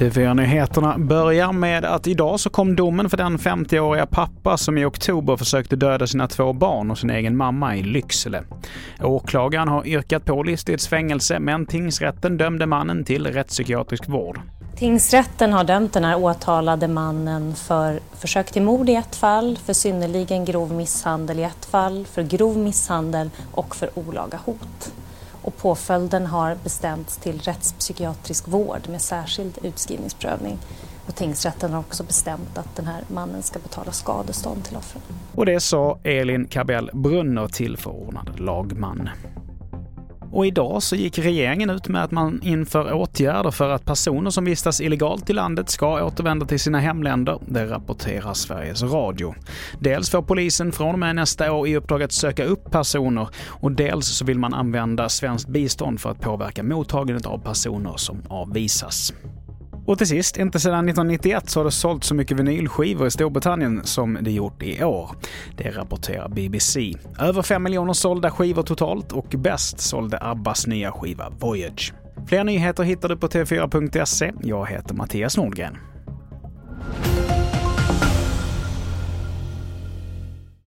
TV4-nyheterna börjar med att idag så kom domen för den 50-åriga pappa som i oktober försökte döda sina två barn och sin egen mamma i Lycksele. Åklagaren har yrkat på livstidsfängelse men tingsrätten dömde mannen till rättspsykiatrisk vård. Tingsrätten har dömt den här åtalade mannen för försök till mord i ett fall, för synnerligen grov misshandel i ett fall, för grov misshandel och för olaga hot och påföljden har bestämts till rättspsykiatrisk vård med särskild utskrivningsprövning. Och tingsrätten har också bestämt att den här mannen ska betala skadestånd till offren. Och det sa Elin Kabell Brunner, tillförordnad lagman. Och idag så gick regeringen ut med att man inför åtgärder för att personer som vistas illegalt i landet ska återvända till sina hemländer. Det rapporterar Sveriges Radio. Dels får polisen från och med nästa år i uppdrag att söka upp personer och dels så vill man använda svenskt bistånd för att påverka mottagandet av personer som avvisas. Och till sist, inte sedan 1991 så har det sålt så mycket vinylskivor i Storbritannien som det gjort i år. Det rapporterar BBC. Över 5 miljoner sålda skivor totalt och bäst sålde Abbas nya skiva Voyage. Fler nyheter hittar du på tv4.se. Jag heter Mattias Nordgren.